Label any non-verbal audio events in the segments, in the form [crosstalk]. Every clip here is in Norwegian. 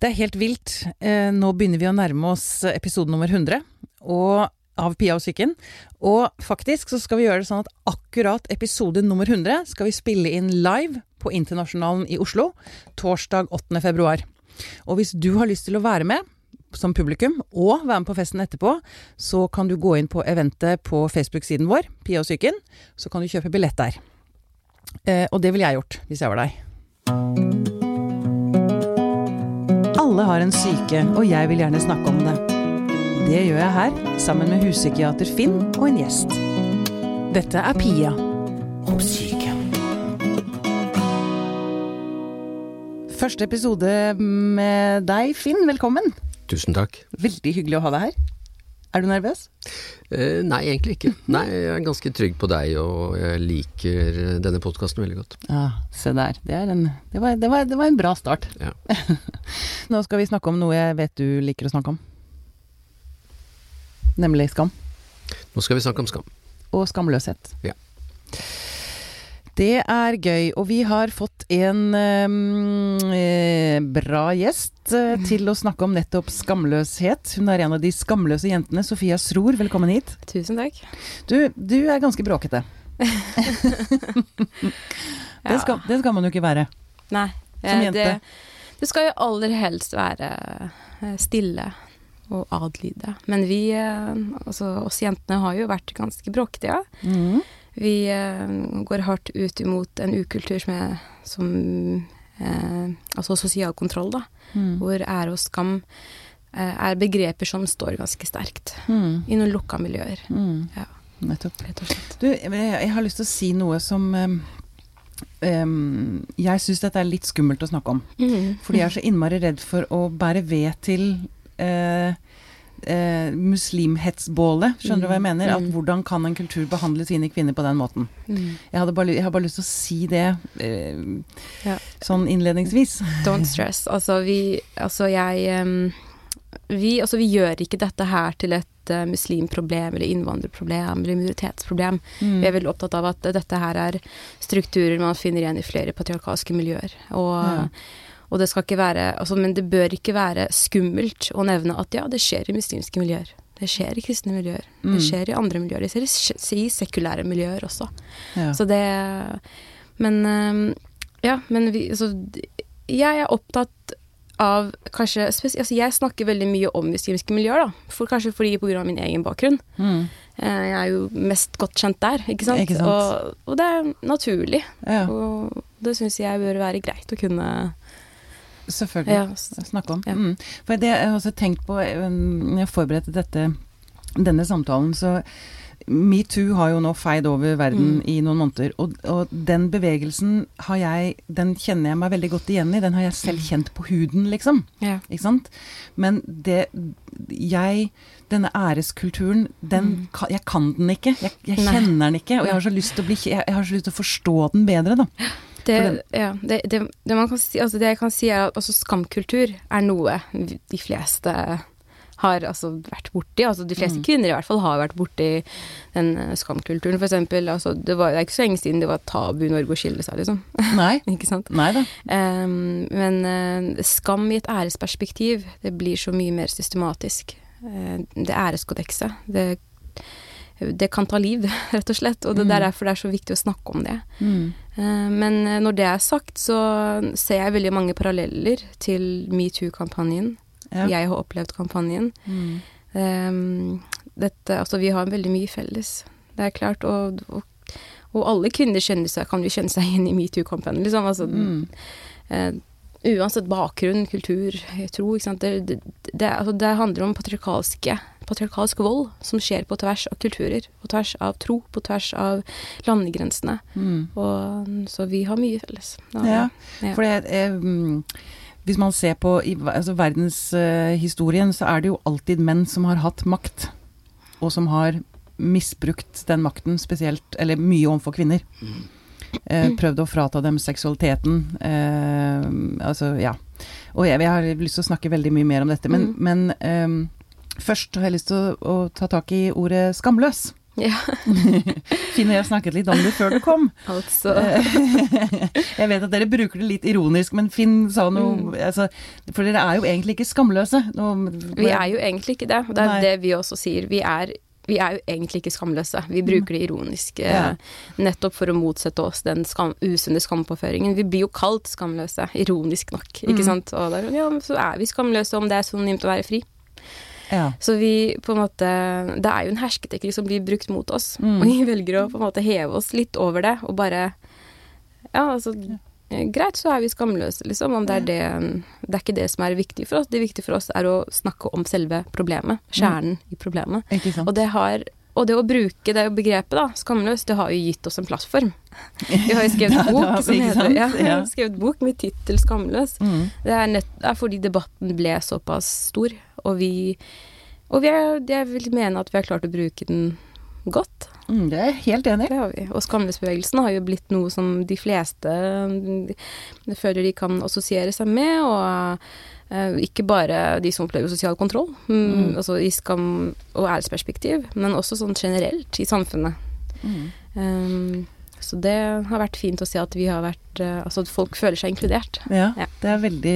Det er helt vilt. Eh, nå begynner vi å nærme oss episode nummer 100 og, av Pia og psyken. Og faktisk så skal vi gjøre det sånn at akkurat episode nummer 100 skal vi spille inn live på Internasjonalen i Oslo torsdag 8. februar. Og hvis du har lyst til å være med som publikum, og være med på festen etterpå, så kan du gå inn på eventet på Facebook-siden vår, Pia og psyken. Så kan du kjøpe billett der. Eh, og det ville jeg gjort, hvis jeg var deg. Alle har en syke, og jeg vil gjerne snakke om det. Det gjør jeg her, sammen med huspsykiater Finn og en gjest. Dette er Pia om syke. Første episode med deg, Finn. Velkommen. Tusen takk. Veldig hyggelig å ha deg her. Er du nervøs? Eh, nei, egentlig ikke. [laughs] Nei, jeg er ganske trygg på deg, og jeg liker denne podkasten veldig godt. Ja, se der. Det, en, det, var, det, var, det, var, en bra start. Ja. [laughs] Nå skal vi snakke om noe jeg vet du liker å snakke om. Nemlig skam. Nå skal vi snakke om skam. Og skamløshet. Ja. Det er gøy, og vi har fått en eh, bra gjest eh, til å snakke om nettopp skamløshet. Hun er en av de skamløse jentene. Sofia Sror, velkommen hit. Tusen takk. Du, du er ganske bråkete. [laughs] det, skal, det, skal, man jo ikke være. Nei. Som jente. Det, det skal jo aller helst være eh, stille og adlyde. Men vi, eh, altså oss jentene, har jo vært ganske bråkete, ja. Mm. Vi eh, går hardt ut imot en ukultur som er som eh, Altså sosial kontroll, da. Mm. Hvor ære og skam eh, er begreper som står ganske sterkt mm. i noen lukka miljøer. Mm. Ja. Nettopp. Rett og slett. Du, jeg har lyst til å si noe som um, um, Jeg syns dette er litt skummelt å snakke om. Mm. Fordi jeg er så innmari redd for å bære ved til uh, eh, muslimhetsbålet. Skjønner mm. du hva jeg mener? At mm. hvordan kan en kultur behandle sine kvinner på den måten? Mm. Jeg, bare, jeg, har bare lyst til å si det eh, ja. sånn innledningsvis. Don't stress. Altså, vi Altså, jeg um, vi, altså, vi gjør ikke dette her til et uh, muslimproblem eller innvandrerproblem eller minoritetsproblem. Mm. Vi er veldig opptatt av at dette her er strukturer man finner igjen i flere patriarkalske miljøer. Og ja. Og det skal ikke være altså, Men det bør ikke være skummelt å nevne at ja, det skjer i muslimske miljøer. Det skjer i kristne miljøer. Mm. Det skjer i andre miljøer. Det skjer i sekulære miljøer også. Ja. Så det Men Ja, men vi Altså, jeg er opptatt av kanskje altså Jeg snakker veldig mye om muslimske miljøer, da. For, kanskje fordi av min egen bakgrunn. Mm. Eh, jeg er jo mest godt kjent der, ikke sant. Ikke sant? Og, og, det er naturlig. Ja. Og det syns jeg bør være greit å kunne Selvfølgelig. Ja. Snakke om. Ja. Mm. For det jeg har også tenkt på um, når jeg forberedte dette, denne samtalen, så Metoo har jo nå feid over verden mm. i noen måneder, og, og, den bevegelsen har jeg Den kjenner jeg meg veldig godt igjen i. Den har jeg selv kjent på huden, liksom. Ja. Ikke sant? Men det Jeg Denne æreskulturen, den mm. Jeg kan den ikke. Jeg, jeg kjenner den ikke. Og jeg har så lyst til å bli Jeg, jeg har så lyst til å forstå den bedre, da. [laughs] Det, ja, det, det, det, man kan si, altså det jeg kan si, er at altså skamkultur er noe de fleste har altså vært borti. Altså de fleste mm. kvinner i hvert fall har vært borti den uh, skamkulturen. For eksempel, altså det, var, det er ikke så lenge siden det var tabu i Norge å skille seg, liksom. Nei. [laughs] ikke sant? Nei da. Um, men uh, skam i et æresperspektiv, det blir så mye mer systematisk. Uh, det æreskodekset, det det kan ta liv, [laughs] rett og slett. Og det mm. er derfor det er så viktig å snakke om det. Mm. Eh, men eh, når det er sagt, så ser jeg veldig mange paralleller til metoo-kampanjen. Ja. Jeg har opplevd kampanjen. Mm. Um, dette, altså, vi har veldig mye felles. Det er klart. Og, og, og alle kvinner seg, kan jo kjenne seg igjen i metoo-kampanjen, liksom. Altså, mm. Uansett bakgrunn, kultur, tro, ikke sant. Det, det, det, altså, det handler om patriarkalske patriarkalsk vold som skjer på tvers av kulturer, på tvers av tro, på tvers av landegrensene. Mm. Og, så vi har mye felles. Ja, ja. ja. for det er mm, Hvis man ser på altså, verdenshistorien, uh, så er det jo alltid menn som har hatt makt, og som har misbrukt den makten spesielt, eller mye overfor kvinner. Mm. Eh, prøvd å frata dem seksualiteten. Eh, altså, ja. Og jeg, jeg, har lyst til å snakke veldig mye mer om dette, men, mm. men eh, Først har jeg lyst til å, å ta tak i ordet skamløs. Ja, [laughs] Finn og jeg snakket litt om det før du kom. altså [laughs] Jeg vet at dere bruker det litt ironisk, men Finn sa noe altså, For dere er jo egentlig ikke skamløse. Nå, Vi er jo egentlig ikke det. Det er Nei. det vi også sier. Vi er, vi er jo egentlig ikke skamløse. Vi bruker det ironisk eh, Ja. nettopp for å motsette oss den skam, usunne skampåføringen. Vi blir jo kalt skamløse, ironisk nok, ikke sant. Og der, ja, så er vi skamløse om det er synonymt å være fri. ja. Så vi på en måte Det er jo en hersketeknikk som blir brukt mot oss. Mm. Og vi velger å på en måte heve oss litt over det og bare Ja, altså Greit, så er vi skamløse, liksom. Om det er det Det er ikke det som er viktig for oss. Det viktige for oss er å snakke om selve problemet. Kjernen i problemet. Og det har og det å bruke det begrepet, da, skamløs, det har jo gitt oss en plattform. Vi har jo skrevet [laughs] Ja, bok som heter ja, [laughs] Ja. skrevet bok med tittel 'Skamløs'. Mm. Det er, nett, er fordi debatten ble såpass stor, og vi Og vi er, jeg vil mene at vi har klart å bruke den godt. Mm, det er jeg helt enig i. Det har vi. Og skamløsbevegelsen har jo blitt noe som de fleste mm, føler de kan assosiere seg med, og eh, ikke bare de som opplever sosial kontroll, mm, altså i skam- og æresperspektiv, men også sånn generelt i samfunnet. Mm. Um, så det har vært fint å se at vi har vært eh, Altså at folk føler seg inkludert. Ja, Ja. det er veldig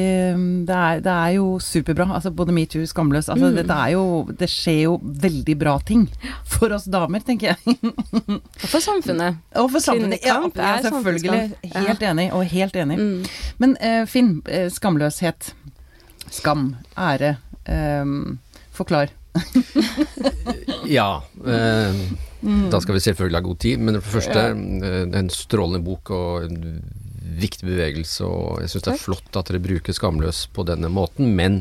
det er, det er jo superbra. Altså både metoo, skamløs. Altså Mm. dette er jo Det skjer jo veldig bra ting for oss damer, tenker jeg. Og for samfunnet. Og for samfunnet. Ja, ja, selvfølgelig. Helt enig, og helt enig. Mm. Men uh, Finn, eh, skamløshet. Skam. Ære. Um, forklar. [laughs] Ja. Eh, Mm. Da skal vi selvfølgelig ha god tid. Men for det første, ja. er en strålende bok og en viktig bevegelse. Og jeg syns det er flott at dere bruker skamløs på denne måten. Men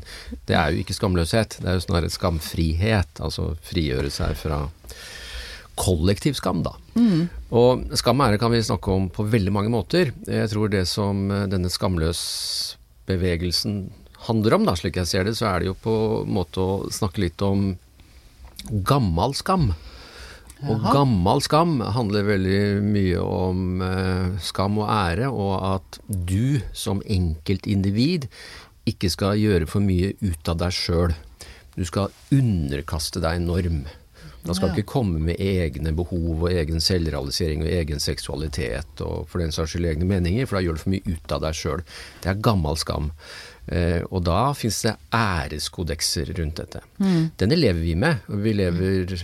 det er jo ikke skamløshet. Det er jo snarere skamfrihet. Altså frigjøre seg fra kollektiv skam, da. Mm. Og skam og ære kan vi snakke om på veldig mange måter. Jeg tror det som eh, denne skamløs-bevegelsen handler om, da, slik jeg ser det, så er det jo på en måte å snakke litt om gammal skam. Og gammel gammal skam handler veldig mye om eh, skam og ære, og at du som enkeltindivid ikke skal gjøre for mye ut av deg sjøl. Du skal underkaste deg en norm. Da skal Ja. ikke komme med egne behov og egen selvrealisering og egen seksualitet og for den saks skyld egne meninger, for da gjør du for mye ut av deg sjøl. Det er gammal skam. Eh, og da fins det æreskodekser rundt dette. Denne lever vi med, og vi lever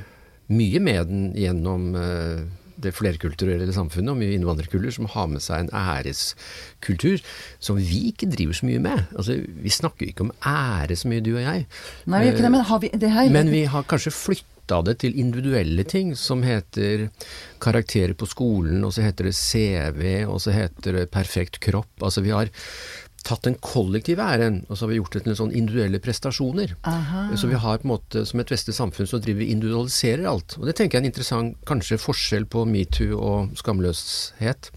mye med den gjennom eh, det flerkulturelle samfunnet og mye innvandrerkuller, som har med seg en æreskultur som vi ikke driver så mye med. Altså, vi snakker jo ikke om ære så mye, du og jeg. Nei, vi ikke det, men har vi det her Men vi har kanskje flytta det til individuelle ting som heter karakterer på skolen, og så heter det CV, og så heter det perfekt kropp. Altså vi har tatt den kollektive æren, og så har vi gjort det til sånn individuelle prestasjoner. Aha. Så vi har på en måte, som et vestlig samfunn, så driver vi individualiserer alt. Og det tenker jeg er en interessant kanskje forskjell på metoo og skamløshet.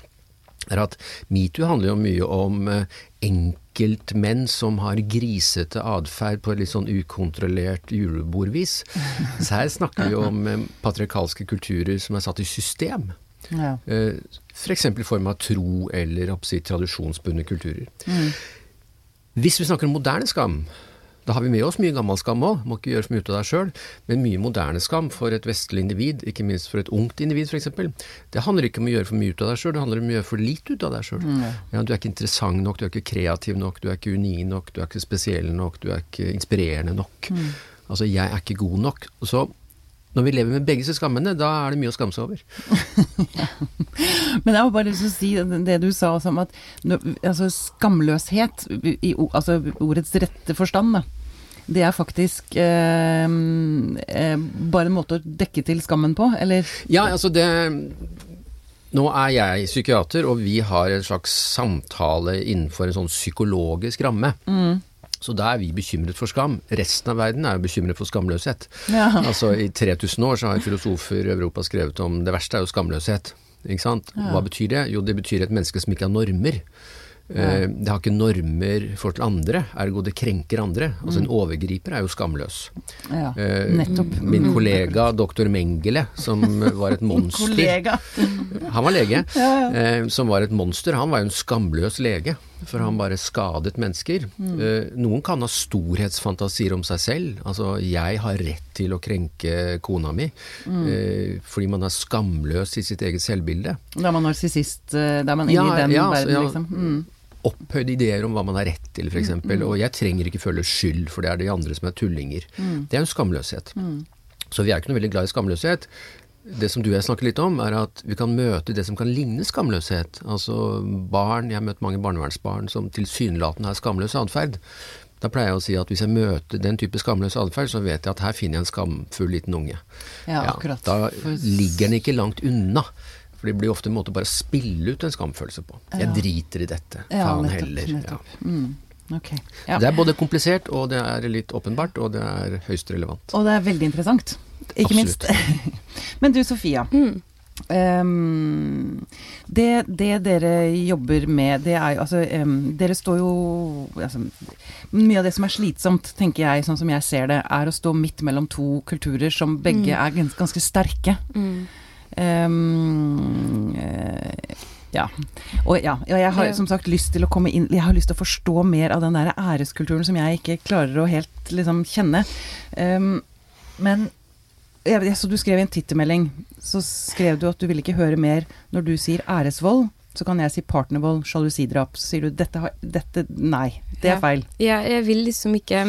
er at metoo handler jo mye om eh, enkeltmenn som har grisete atferd på et litt sånn ukontrollert julebordvis. [laughs] Så her snakker vi om eh, patriarkalske kulturer som er satt i system. Ja. Eh, F.eks. i form av tro eller tradisjonsbundne kulturer. Hvis vi snakker om moderne skam, da har vi med oss mye gammel skam òg, må ikke gjøre for mye ut av deg sjøl, men mye moderne skam for et vestlig individ, ikke minst for et ungt individ f.eks., det handler ikke om å gjøre for mye ut av deg sjøl, det handler om å gjøre for lite ut av deg sjøl. Ja, du er ikke interessant nok, du er ikke kreativ nok, du er ikke unik nok, du er ikke spesiell nok, du er ikke inspirerende nok. Altså, jeg er ikke god nok. Så når vi lever med begge disse skammene, da er det mye å skamme seg over. [laughs] Men jeg har bare lyst til å si det du sa om at altså, skamløshet, i altså ordets rette forstand, da, det er faktisk eh, eh, bare en måte å dekke til skammen på, eller? Ja, altså det Nå er jeg psykiater, og vi har en slags samtale innenfor en sånn psykologisk ramme. Så da er vi bekymret for skam. Resten av verden er jo bekymret for skamløshet. Ja. [laughs] Altså I 3000 år så har filosofer i Europa skrevet om det verste er jo skamløshet. Ikke sant? Hva betyr det? Jo, det betyr et menneske som ikke har normer. Ja. Det har ikke normer for til andre, ergo det krenker andre. Altså Mm. En overgriper er jo skamløs. Ja, Eh, nettopp. Min Mm. kollega doktor Mengele, som [laughs] var et monster. Han var lege, Ja, ja. eh, som var et monster. Han var jo en skamløs lege, for han bare skadet mennesker. Mm. Eh, noen kan ha storhetsfantasier om seg selv. Altså, jeg har rett til å krenke kona mi, Mm. eh, fordi man er skamløs i sitt eget selvbilde. Da er man narsissist, eh, da er man inne Ja, i den ja, verden, ja. liksom. Mm. Opphøyde ideer om hva man har rett til, f.eks. eksempel Og jeg trenger ikke føle skyld, for det er de andre som er tullinger. Mm. Det er en skamløshet. Så vi er ikke noe veldig glad i skamløshet. Det som du og jeg snakker litt om, er at vi kan møte det som kan ligne skamløshet. Altså barn, jeg har møtt mange barnevernsbarn som tilsynelatende har skamløs atferd. Da pleier jeg å si at hvis jeg møter den type skamløs atferd, så vet jeg at her finner jeg en skamfull liten unge. Ja, akkurat. Da ligger den ikke langt unna. For det blir ofte en måte bare å spille ut en skamfølelse på. Jeg driter i dette. Ja, Faen nettopp, heller. Ja. nettopp. Mm. Ok. Ja. Det er både komplisert, og det er litt åpenbart, og det er høyst relevant. Og det er veldig interessant. Ikke minst. [laughs] Men du Sofia. Mm. Um, det, det dere jobber med, det er jo altså um, Dere står jo altså, Mye av det som er slitsomt, tenker jeg, sånn som jeg ser det, er å stå midt mellom to kulturer som begge Mm. er gans ganske sterke. Mm. Um, eh, ja. Og ja, og jeg har som sagt lyst til å komme inn Jeg har lyst til å forstå mer av den der æreskulturen som jeg ikke klarer å helt liksom kjenne. Um, men jeg, så du skrev i en tittelmelding, så skrev du at du ville ikke høre mer når du sier æresvold. Så kan jeg si partnervold, sjalusidrap. Så sier du dette, har, dette Nei, det er Ja. feil. Jeg, jeg vil liksom ikke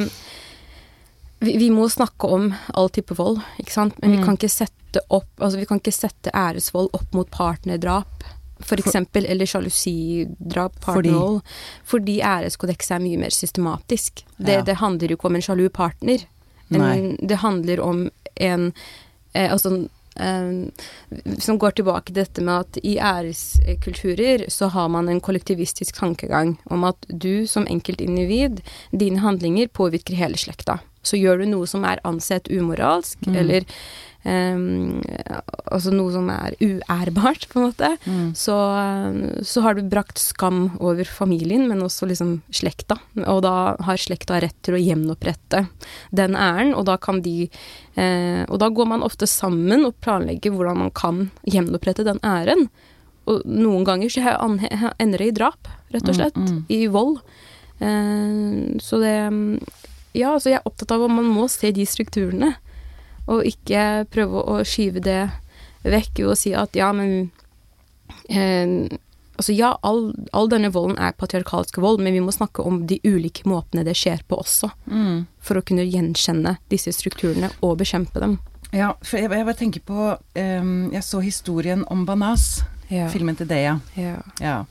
vi, vi må snakke om all type vold, ikke sant. Men Mm. vi kan ikke sette opp Altså vi kan ikke sette æresvold opp mot partnerdrap. For eksempel, eller sjalusidrap, Fordi? partnervold. Fordi æreskodekset er mye mer systematisk. Det, Ja. det handler jo ikke om en sjalu partner. En, det handler om en eh, Altså eh, som går tilbake til dette med at i æreskulturer så har man en kollektivistisk tankegang om at du som enkeltindivid, dine handlinger påvirker hele slekta. Så gjør du noe som er ansett umoralsk, Mm. eller um, altså noe som er uærbart, på en måte, Mm. så, så har du brakt skam over familien, men også liksom slekta. Og da har slekta rett til å gjenopprette den æren, og da kan de eh, Og da går man ofte sammen og planlegger hvordan man kan gjenopprette den æren. Og noen ganger så ender det i drap, rett og Mm, slett. mm. I vold. Eh, så det Ja, altså jeg er opptatt av at man må se de strukturene, og ikke prøve å skyve det vekk å si at ja, men eh, Altså ja, all, all denne volden er patriarkalsk vold, men vi må snakke om de ulike måtene det skjer på også, Mm. for å kunne gjenkjenne disse strukturene og bekjempe dem. Ja, for jeg, jeg bare tenker på ehm, Jeg så historien om Banas, Ja. filmen til Deya. Ja. Ja.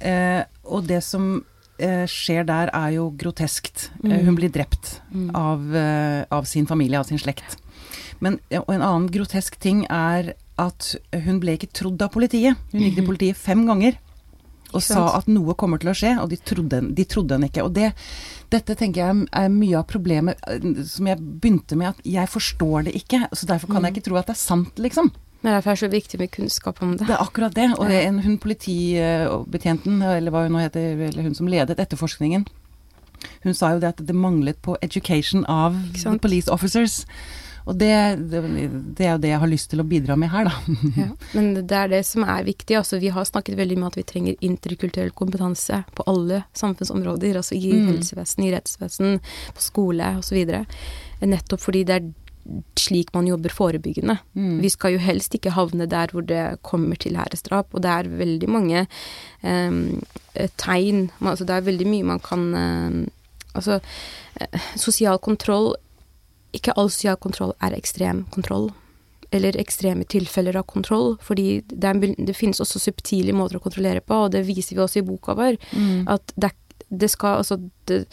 Eh, og det som eh, skjer der, er jo groteskt. Eh, Mm. hun blir drept Mm. av, eh, av sin familie, av sin slekt. Men og en annen grotesk ting er at hun ble ikke trodd av politiet. Hun gikk til Mhm. politiet fem ganger og sa at noe kommer til å skje, og de trodde, de trodde henne ikke. Og det, dette tenker jeg er mye av problemet eh, som jeg begynte med, at jeg forstår det ikke, så derfor kan jeg Mhm. ikke tro at det er sant, liksom. Men derfor er det så viktig med kunnskap om det. Det er akkurat det. Og Ja. en, hun politibetjenten, eller hva hun nå heter, eller hun som ledet etterforskningen, hun sa jo det at det manglet på education av police officers. Og det, det, det er jo det jeg har lyst til å bidra med her, da. Ja. Men det er det som er viktig. Altså, vi har snakket veldig mye om at vi trenger interkulturell kompetanse på alle samfunnsområder. Altså i Mm. helsevesen, i rettsvesen, på skole osv. Nettopp fordi det er slik man jobber forebyggende. Mm. Vi skal jo helst ikke havne der hvor det kommer til æresdrap, og det er veldig mange em, eh, tegn Altså det er veldig mye man kan em, Altså, eh, sosial kontroll Ikke all sosial kontroll er ekstrem kontroll. Eller ekstreme tilfeller av kontroll. Fordi det, er, det finnes også subtile måter å kontrollere på, og det viser vi også i boka vår. Mm. At det, det skal altså det,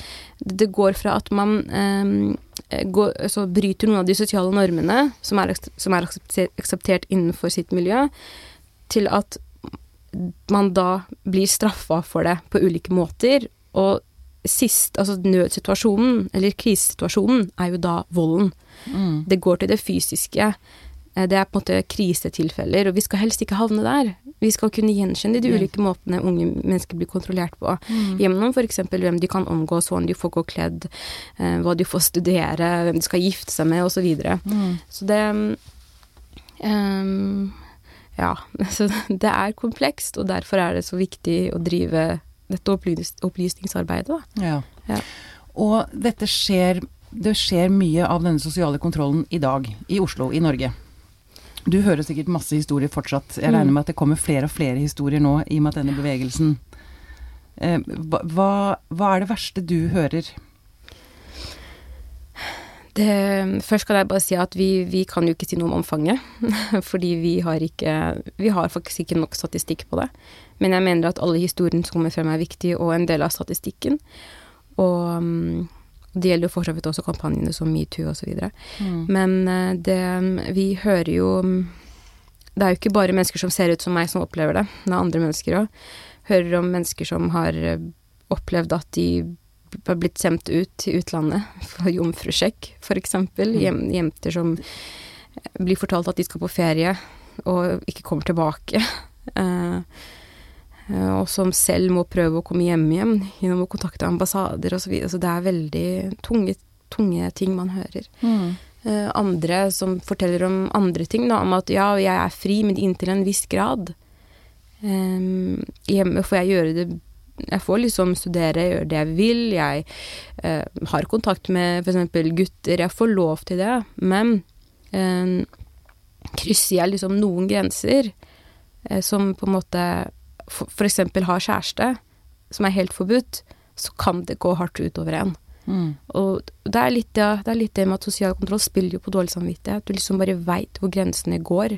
det går fra at man em, går, altså bryter noen av de sosiale normene som er, som er aksepter, akseptert innenfor sitt miljø, til at man da blir straffa for det på ulike måter. Og sist, altså nødsituasjonen, eller krisesituasjonen, er jo da volden. Mm. Det går til det fysiske Eh, Det er på en måte krisetilfeller, og vi skal helst ikke havne der. Vi skal kunne gjenkjenne de ulike måtene unge mennesker blir kontrollert på. Mm. Gjennom f.eks. hvem de kan omgås, hvordan de får gå kledd, eh, hva de får studere, hvem de skal gifte seg med, osv. Så, videre. Mm. så det um, Ja. [laughs] Så det er komplekst, og derfor er det så viktig å drive dette opplysningsarbeidet, da. Ja. Ja. Og dette skjer Det skjer mye av denne sosiale kontrollen i dag, i Oslo, i Norge. Du hører sikkert masse historier fortsatt. Jeg regner Mm. med at det kommer flere og flere historier nå, i og med at denne bevegelsen eh, hva, hva- er det verste du hører? Det, først skal jeg bare si at vi, vi kan jo ikke si noe om omfanget. [laughs] Fordi vi har ikke Vi har faktisk ikke nok statistikk på det. Men jeg mener at alle historiene som kommer frem er viktige, og en del av statistikken. Og mm, det gjelder jo for så vidt også kampanjene som metoo osv. Mm. Men eh, det Vi hører jo mm, Det er jo ikke bare mennesker som ser ut som meg, som opplever det. Det er andre mennesker òg. Hører om mennesker som har eh, opplevd at de har blitt sendt ut til utlandet [laughs] for jomfrusjekk, f.eks. Mm. jenter som blir fortalt at de skal på ferie, og ikke kommer tilbake. [laughs] Eh, eh, og som selv må prøve å komme hjem igjen gjennom å kontakte ambassader osv. Så, videre. så det er veldig tunge, tunge ting man hører. Mm. Eh, andre som forteller om andre ting, da, om at ja, jeg er fri, men inntil en viss grad. Um, hjemme får jeg gjøre det Jeg får liksom studere, gjøre det jeg vil. Jeg uh, har kontakt med f.eks. gutter. Jeg får lov til det. Men um, krysser jeg liksom noen grenser, uh, som på en måte for, eksempel har kjæreste, som er helt forbudt, så kan det gå hardt utover en. Mm. Og det er, litt, ja, det er litt det med at sosial kontroll spiller jo på dårlig samvittighet. Du liksom bare veit hvor grensene går.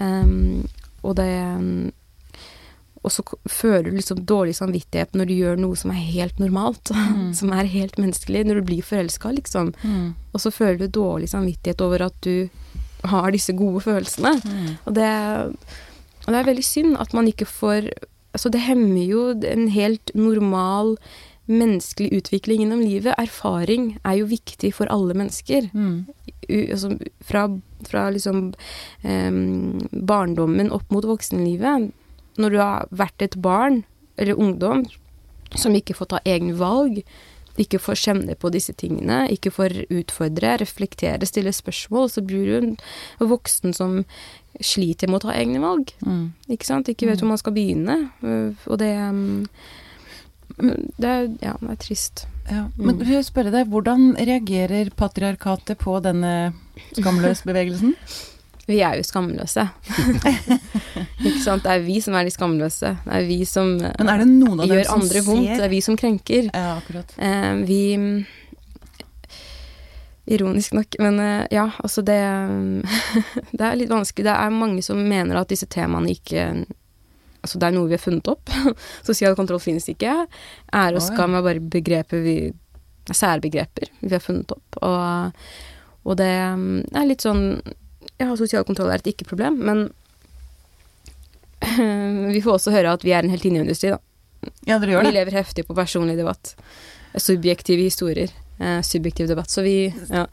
Um, og det um, Og så føler du liksom dårlig samvittighet når du gjør noe som er helt normalt. [laughs] som er helt menneskelig. Når du blir forelska, liksom. Mm. Og så føler du dårlig samvittighet over at du har disse gode følelsene. Mm. Og det, og det er veldig synd at man ikke får Altså, det hemmer jo en helt normal menneskelig utvikling gjennom livet. Erfaring er jo viktig for alle mennesker. Mm. Altså, fra fra liksom em, barndommen opp mot voksenlivet. Når du har vært et barn eller ungdom som ikke får ta egne valg, ikke får kjenne på disse tingene, ikke får utfordre, reflektere, stille spørsmål, så blir du en voksen som sliter med å ta egne valg. Mm. Ikke sant? Ikke vet hvor man skal begynne. øh, Og det um, det er, ja, det er trist. Ja. Men vil jeg spørre deg, hvordan reagerer patriarkatet på denne skamløs-bevegelsen? Vi er jo skamløse. [laughs] ikke sant? Det er vi som er de skamløse. Det er vi som eh, Men er det noen av gjør andre vondt. Det er vi som krenker. Ja, akkurat. Eh, vi Ironisk nok, men eh, ja, altså det [laughs] Det er litt vanskelig. Det er mange som mener at disse temaene ikke Altså det er noe vi har funnet opp. [laughs] Sosial kontroll finnes ikke. Ære og skam er bare begreper vi Særbegreper vi har funnet opp. Og, og det er litt sånn Ja, sosial kontroll er et ikke-problem, men [laughs] vi får også høre at vi er en helt inneindustri, da. Ja, dere gjør det. Vi lever heftig på personlig debatt. Subjektive historier. Eh, subjektiv debatt. Så vi ja.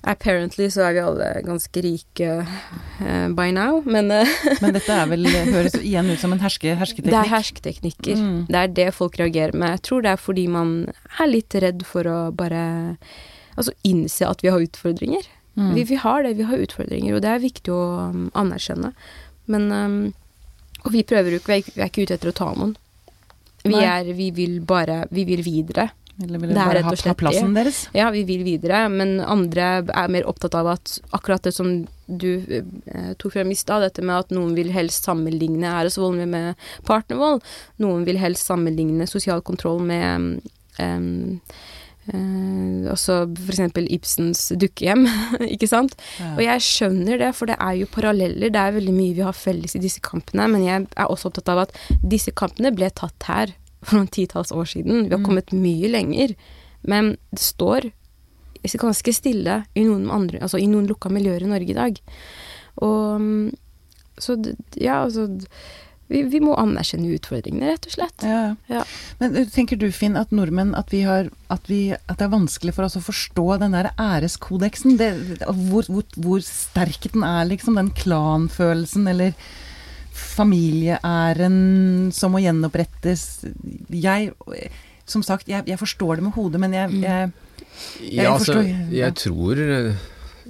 Apparently så er vi alle ganske rike uh, by now, men uh, [laughs] Men dette er vel, høres igjen ut som en herske, det er hersketeknikker. Mm. Det er det folk reagerer med. Jeg tror det er fordi man er litt redd for å bare Altså innse at vi har utfordringer. Mm. Vi, vi har det, vi har utfordringer, og det er viktig å um, anerkjenne. Men um, Og vi prøver jo ikke, vi er ikke- ute etter å ta noen. Vi er Vi vil bare Vi vil videre. Eller vil Det bare ha, ha plassen deres? Ja, vi vil videre, men andre er mer opptatt av at akkurat det som du eh, tok frem i stad, dette med at noen vil helst sammenligne æresvold med, med partnervold. Noen vil helst sammenligne sosial kontroll med um, eh, også eksempel Ibsens dukkehjem, [laughs] ikke sant? Ja. Og jeg skjønner det, for det er jo paralleller, det er veldig mye vi har felles i disse kampene, men jeg er også opptatt av at disse kampene ble tatt her for noen titalls år siden. Vi har Mm. kommet mye lenger, men det står ganske stille i noen, andre, altså i noen lukka miljøer i Norge i dag. Og mm, så ja, altså vi, vi må anerkjenne utfordringene, rett og slett. Ja. Ja. Men uh, tenker du, Finn, at nordmenn at, vi har, at, vi, at det er vanskelig for oss å forstå den der æreskodeksen? Det, hvor, hvor, hvor sterk den er, liksom. Den klanfølelsen, eller familieæren som må gjenopprettes. Jeg Som sagt, jeg, jeg forstår det med hodet, men jeg, jeg Jeg Ja, altså, forstår, ja. jeg tror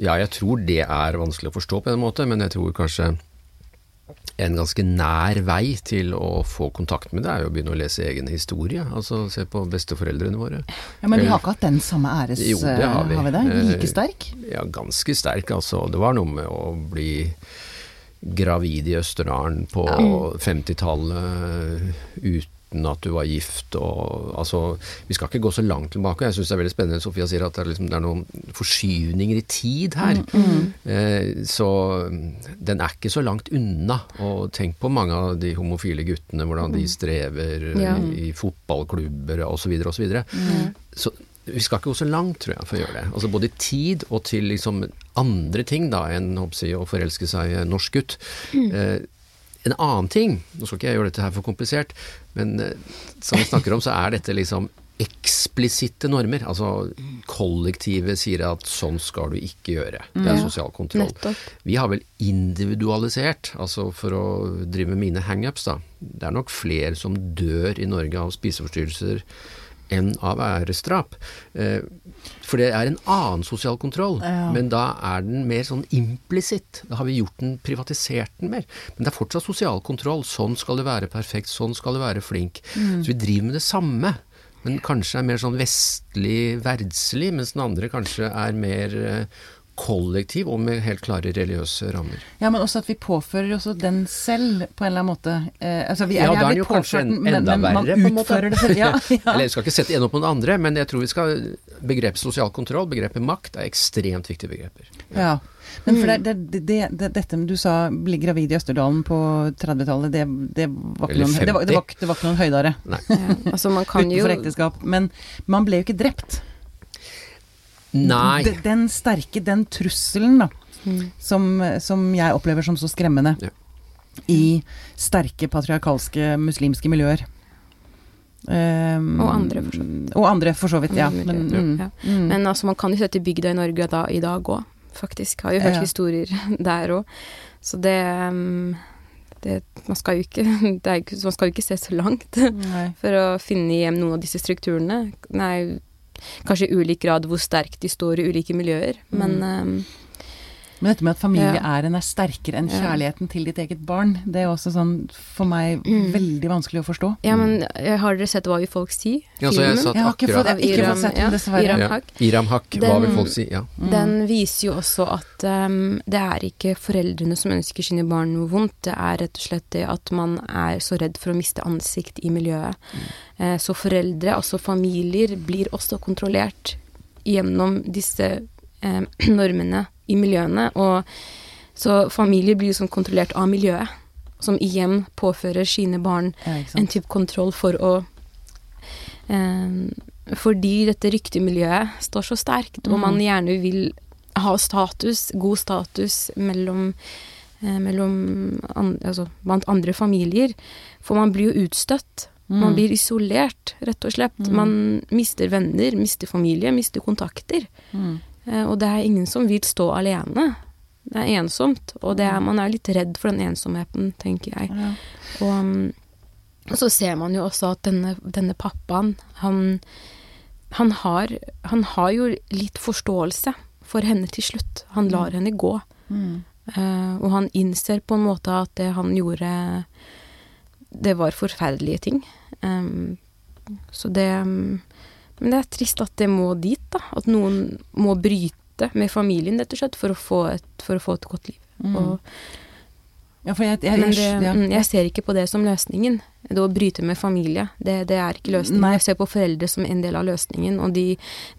Ja, jeg tror det er vanskelig å forstå på en måte, men jeg tror kanskje en ganske nær vei til å få kontakt med det, er jo å begynne å lese egen historie. Altså se på besteforeldrene våre. Ja, Men vi har ikke hatt den samme æres... Jo, det har vi. det? Eh, Like sterk? Ja, ganske sterk, altså. Det var noe med å bli gravid i Østerdalen på 50-tallet uten at du var gift og Altså, vi skal ikke gå så langt tilbake. Jeg syns det er veldig spennende Sofia sier at det er, liksom, det er noen forskyvninger i tid her. Eh, så den er ikke så langt unna. Og tenk på mange av de homofile guttene, hvordan de strever Ja. i, i fotballklubber osv. osv. Så vi skal ikke gå så langt, tror jeg, for å gjøre det. Altså Både tid og til liksom andre ting da enn å forelske seg i en norsk gutt. Eh, en annen ting, nå skal ikke jeg gjøre dette her for komplisert, men eh, som vi snakker om, så er dette liksom eksplisitte normer. Altså kollektivet sier at sånn skal du ikke gjøre. Det er sosial kontroll. Vi har vel individualisert, altså for å drive med mine hangups, da. Det er nok flere som dør i Norge av spiseforstyrrelser enn av æresdrap. Eh, For det er en annen sosial kontroll, Ja. men da er den mer sånn implisitt. Da har vi gjort den, privatisert den mer. Men det er fortsatt sosial kontroll. Sånn skal du være perfekt, sånn skal du være flink. Så vi driver med det samme. Men kanskje er mer sånn vestlig, verdslig, mens den andre kanskje er mer eh, kollektiv og med helt klare religiøse rammer. Ja, men også at vi påfører også den selv, på en eller annen måte. Eh, altså vi er, Ja, vi da er den jo kanskje en- enda men verre, på en måte. det selv. [laughs] Ja, ja. Eller jeg skal ikke sette en opp mot den andre, men jeg tror vi skal Begrepet sosial kontroll, begrepet makt, er ekstremt viktige begreper. Ja. Men for det, det, det, det, dette du sa, bli gravid i Østerdalen på 30-tallet, det, det, var ikke noen- det, var- det, var, det var ikke noen høydare Nei. Ja, altså man kan jo utenfor ekteskap. Men man ble jo ikke drept. Nei. Den, Den sterke, den trusselen, da, Mm. som, som jeg opplever som så skremmende Ja. i sterke patriarkalske muslimske miljøer. Um, Og andre, for så vidt. Og andre, for så vidt, ja. Men, ja. mm, Ja. mm. Men altså, man kan jo sette bygda i Norge da, i dag òg, faktisk. Har jo hørt Ja. historier [laughs] der òg. Så det, um, det Man skal jo ikke, [laughs] det er, man skal jo ikke se så langt Nei. [laughs] for å finne igjen noen av disse strukturene. Nei, kanskje i ulik grad hvor sterkt de står i ulike miljøer, men um, Men dette med at familie-æren er sterkere enn kjærligheten til ditt eget barn, det er også sånn for meg Mm. veldig vanskelig å forstå. Ja, men eh, har dere sett Hva vil folk si? Ja, så jeg satt Jeg har ikke fått- jeg ikke fått sett den, dessverre. Iram Hakk. Haq. Iram Haq, hva vil folk si? Ja. Mm. Den viser jo også at um, det er ikke foreldrene som ønsker sine barn noe vondt, det er rett og slett det at man er så redd for å miste ansikt i miljøet. Eh, så foreldre, altså familier, blir også kontrollert gjennom disse eh, [clears throat] normene i miljøene. Og så familier blir sånn kontrollert av miljøet, som igjen påfører sine barn Ja, en type kontroll for å eh, Fordi dette ryktemiljøet står så sterkt, og Mm. man gjerne vil ha status, god status, mellom, eh, mellom an, altså, blant andre familier. For man blir jo utstøtt. Man Mm. blir isolert, rett og slett. Mm. Man mister venner, mister familie, mister kontakter. Mm. Eh, og det er ingen som vil stå alene. Det er ensomt, og det er, man er litt redd for den ensomheten, tenker jeg. Ja. Og og så ser man jo også at denne, denne pappaen, han, han, har, han har jo litt forståelse for henne til slutt. Han lar henne gå. Mm. Uh, og han innser på en måte at det han gjorde, det var forferdelige ting. Um, så det Men det er trist at det må dit, da. At noen må bryte med familien, rett og slett, for å få et, å få et godt liv. Mm. Og, Ja, jeg, jeg, men det, ja. mm, jeg ser ikke på det som løsningen. Det å bryte med familie, det, det er ikke løsningen. Nei. Jeg ser på foreldre som en del av løsningen, og de,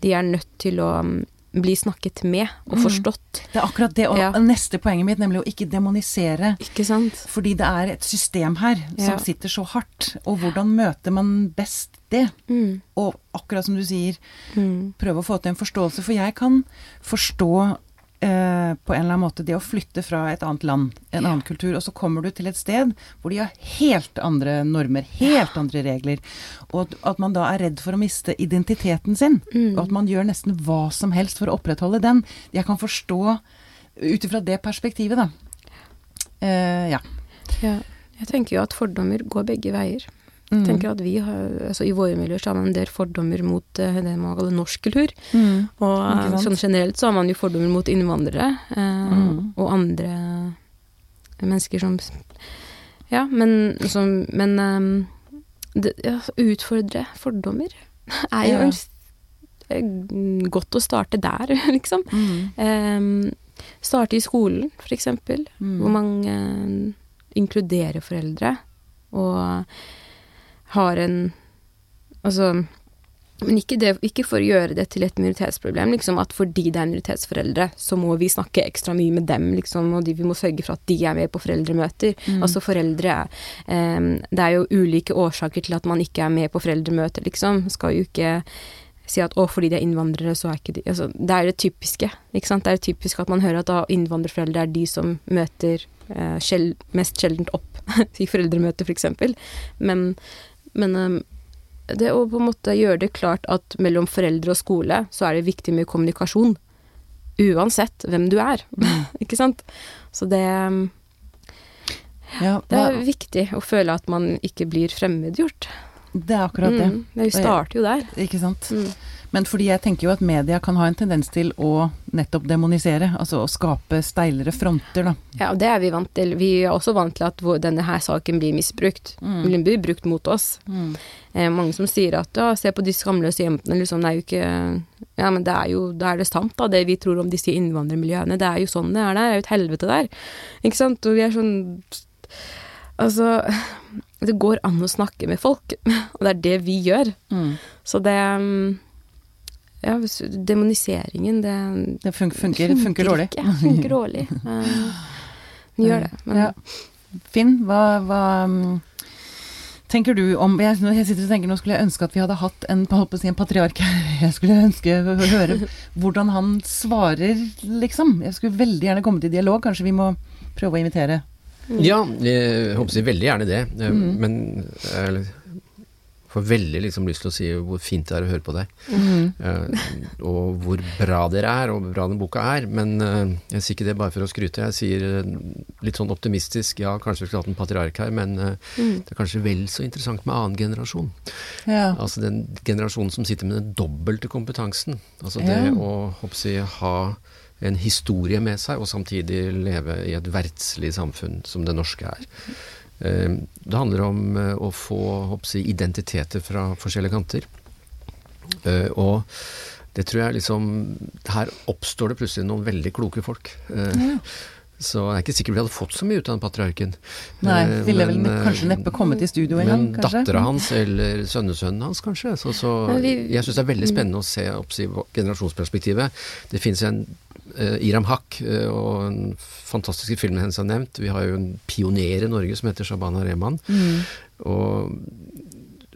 de er nødt til å um, bli snakket med og Mm. forstått. Det er akkurat det, og Ja. neste poenget mitt, nemlig å ikke demonisere. Ikke sant? Fordi det er et system her som Ja. sitter så hardt. Og hvordan møter man best det? Mm. Og akkurat som du sier, Mm. prøve å få til en forståelse. For jeg kan forstå eh, på en eller annen måte det å flytte fra et annet land, en annen kultur, og så kommer du til et sted hvor de har helt andre normer, helt andre regler, og at, at man da er redd for å miste identiteten sin, Mm. og at man gjør nesten hva som helst for å opprettholde den. Jeg kan forstå ut ifra det perspektivet, da. Eh, ja. Ja. Jeg tenker jo at fordommer går begge veier. Mm. Tenker at vi har, altså I våre miljøer så har man en del fordommer mot uh, det man kaller norsk kultur. Mm. Og eh, sånn generelt så har man jo fordommer mot innvandrere uh, Mm. og andre mennesker som Ja, men, som, men um, det, ja, utfordre fordommer [laughs] er jo Ja. en godt å starte der, [laughs] liksom. Eh, starte i skolen, for eksempel, Mm. hvor man uh, inkluderer foreldre og har en Altså men ikke, det, ikke for å gjøre det til et minoritetsproblem, liksom at fordi det er minoritetsforeldre, så må vi snakke ekstra mye med dem, liksom, og de, vi må sørge for at de er med på foreldremøter. Mm. Altså foreldre um, Det er jo ulike årsaker til at man ikke er med på foreldremøter, liksom. Skal jo ikke si at å, fordi de er innvandrere, så er ikke de altså, Det er det typiske, ikke sant. Det er det typiske at man hører at da innvandrerforeldre er de som møter uh, sjel, mest sjeldent opp [laughs] i foreldremøter, for eksempel. Men, men um, det å på en måte gjøre det klart at mellom foreldre og skole, så er det viktig med kommunikasjon. Uansett hvem du er, [laughs] ikke sant. Så det, Ja, det er viktig å føle at man ikke blir fremmedgjort. det er akkurat det. Mm, vi starter jo der. Ikke sant. Mm. Men fordi jeg tenker jo at media kan ha en tendens til å nettopp demonisere, altså å skape steilere fronter, da. Ja, og det er vi vant til. Vi er også vant til at denne her saken blir misbrukt. Mm. Den blir brukt mot oss. Eh, mange som sier at ja, se på de skamløse jentene, liksom, det er jo ikke Ja, men det er jo Da er det sant, da, det vi tror om disse innvandrermiljøene. Det er jo sånn det er der. Det er jo et helvete der. Ikke sant? Og vi er sånn Altså Det går an å snakke med folk, [laughs] og det er det vi gjør. Mm. Så det mm, Ja, demoniseringen, det Det funker, funker, funker dårlig. ikke. Funker dårlig. [laughs] Eh, Den gjør det. Men Ja. Finn, hva, hva mm, tenker du om jeg, jeg sitter og tenker Nå skulle jeg ønske at vi hadde hatt en, på å si, en patriark her. [laughs] Jeg skulle ønske å høre hvordan han svarer, liksom. Jeg skulle veldig gjerne komme til dialog. Kanskje vi må prøve å invitere. Ja, jeg håper å si veldig gjerne det. Mm. Men jeg får veldig liksom lyst til å si hvor fint det er å høre på deg. Mm. Uh, Og hvor bra dere er, og hvor bra den boka er. Men uh, jeg sier ikke det bare for å skryte. Jeg sier uh, litt sånn optimistisk ja, kanskje vi skulle hatt en patriark her, men Mm. det er kanskje vel så interessant med annen generasjon. Ja. Altså den generasjonen som sitter med den dobbelte kompetansen. Altså det Ja. å hoppsi, ha en historie med seg, og samtidig leve i et verdslig samfunn som det norske er. Eh, Det handler om eh, å få håper identiteter fra forskjellige kanter. Eh, Og det tror jeg liksom Her oppstår det plutselig noen veldig kloke folk. Ja. Så jeg er ikke sikker vi hadde fått så mye ut av den patriarken. Nei, ville vel men, kanskje neppe kommet i studio engang, men kanskje? dattera hans eller sønnesønnen hans, kanskje. Så, så jeg syns det er veldig spennende å se opp si, generasjonsperspektivet. Det finnes en Iram Haq eh, og den fantastiske filmen hennes har nevnt. Vi har jo en pioner i Norge som heter Shabana Rehman. Mm. Og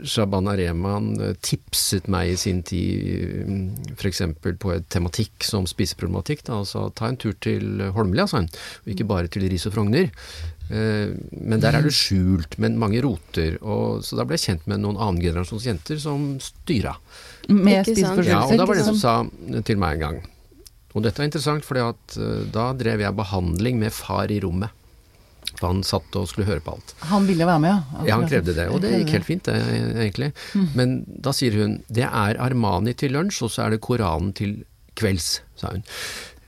Shabana Rehman eh, tipset meg i sin tid f.eks. på et tematikk som spiseproblematikk. Da, altså ta en tur til Holmlia, sa hun, og ikke bare til Ris og Frogner. Eh, Men der er det skjult, men mange roter. Og, så da ble jeg kjent med noen annengenerasjons jenter som styra. Med spiseforstyrrelser. Ja, og da var det en som sa til meg en gang Og dette er interessant, for da drev jeg behandling med far i rommet. For han satt og skulle høre på alt. Han ville være med, ja. Ja, han krevde det, og det gikk helt fint, det, egentlig. Mm. Men da sier hun det er Armani til lunsj, og så er det Koranen til kvelds, sa hun.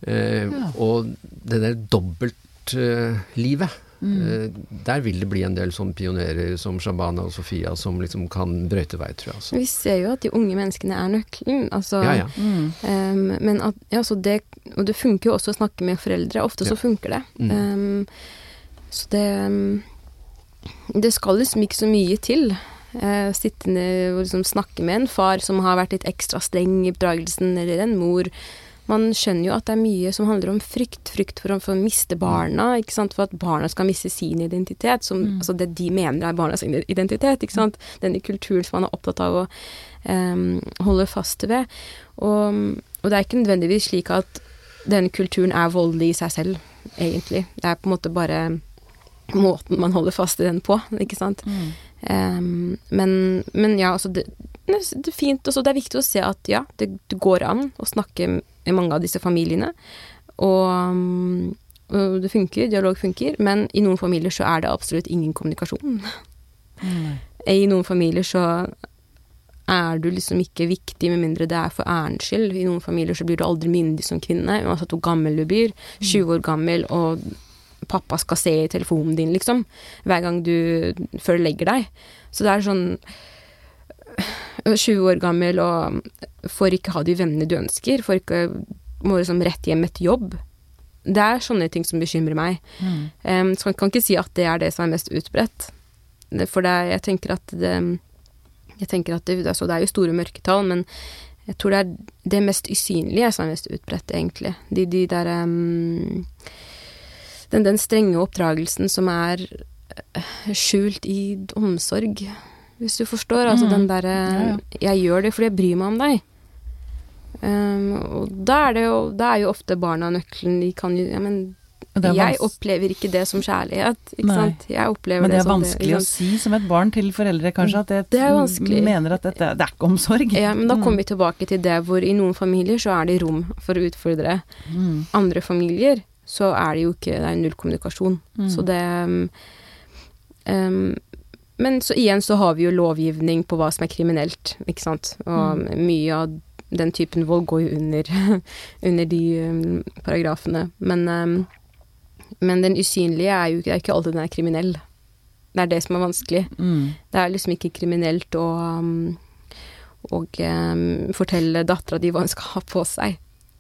Eh, Ja. Og det der dobbeltlivet, Mm. eh, der vil det bli en del sånne pionerer som Shabana og Sofia som liksom kan brøyte vei, tror jeg. Altså. Vi ser jo at de unge menneskene er nøkkelen. Altså, Ja, ja. Mm. Ehm, men at, ja, så det, og det funker jo også å snakke med foreldre. Ofte Ja. så funker det. Mm. Um, så det ehm, Det skal liksom ikke så mye til. Uh, sitte ned og liksom snakke med en far som har vært litt ekstra streng i oppdragelsen, eller en mor. Man skjønner jo at det er mye som handler om frykt. Frykt for å, for å miste barna, ikke sant? for at barna skal miste sin identitet. Som, Mm. Altså det de mener er barnas identitet. ikke sant? Denne kulturen som man er opptatt av å um, holde fast ved. Og, og det er ikke nødvendigvis slik at den kulturen er voldelig i seg selv, egentlig. Det er på en måte bare måten man holder fast i den på, ikke sant. Mm. Um, men, men ja, altså det, det er fint også, Det er viktig å se at ja, det, det går an å snakke med mange av disse familiene. Og, um, og det funker, dialog funker, men i noen familier så er det absolutt ingen kommunikasjon. Mm. I noen familier så er du liksom ikke viktig med mindre det er for ærens skyld. I noen familier så blir du aldri myndig som kvinne, uansett hvor gammel du blir. 20 år gammel, og pappa skal se i telefonen din, liksom. Hver gang du Før du legger deg. Så det er sånn 20 år gammel og får ikke ha de vennene du ønsker, får ikke må liksom rett hjem etter jobb. Det er sånne ting som bekymrer meg. Mm. Um, så jeg kan ikke si at det er det som er mest utbredt. For det, jeg tenker at det Jeg tenker at det, altså det er jo store mørketall, men jeg tror det er det mest usynlige som er mest utbredt, egentlig. De, de der um, den, den strenge oppdragelsen som er eh, skjult i omsorg, hvis du forstår. Altså Mm. den derre Ja, ja. Jeg gjør det fordi jeg bryr meg om deg. Um, og da er det jo Da er jo ofte barna nøkkelen. De kan jo Ja, men det er jeg opplever ikke det som kjærlighet, ikke Nei. sant. Jeg opplever Men det er som vanskelig å ikke sant? si som et barn til foreldre, kanskje, at jeg Det er vanskelig. mener at dette det er ikke omsorg. Ja, men da Mm. kommer vi tilbake til det hvor i noen familier så er det rom for å utfordre. Mm. Andre familier så er det jo ikke Det er null kommunikasjon. Mm. Så det um, Men så igjen så har vi jo lovgivning på hva som er kriminelt, ikke sant. Og Mm. mye av den typen vold går jo under, [laughs] under de um, paragrafene. Men, um, men den usynlige er jo er ikke alltid den er kriminell. Det er det som er vanskelig. Mm. Det er liksom ikke kriminelt å um, og, um, fortelle dattera di hva hun skal ha på seg.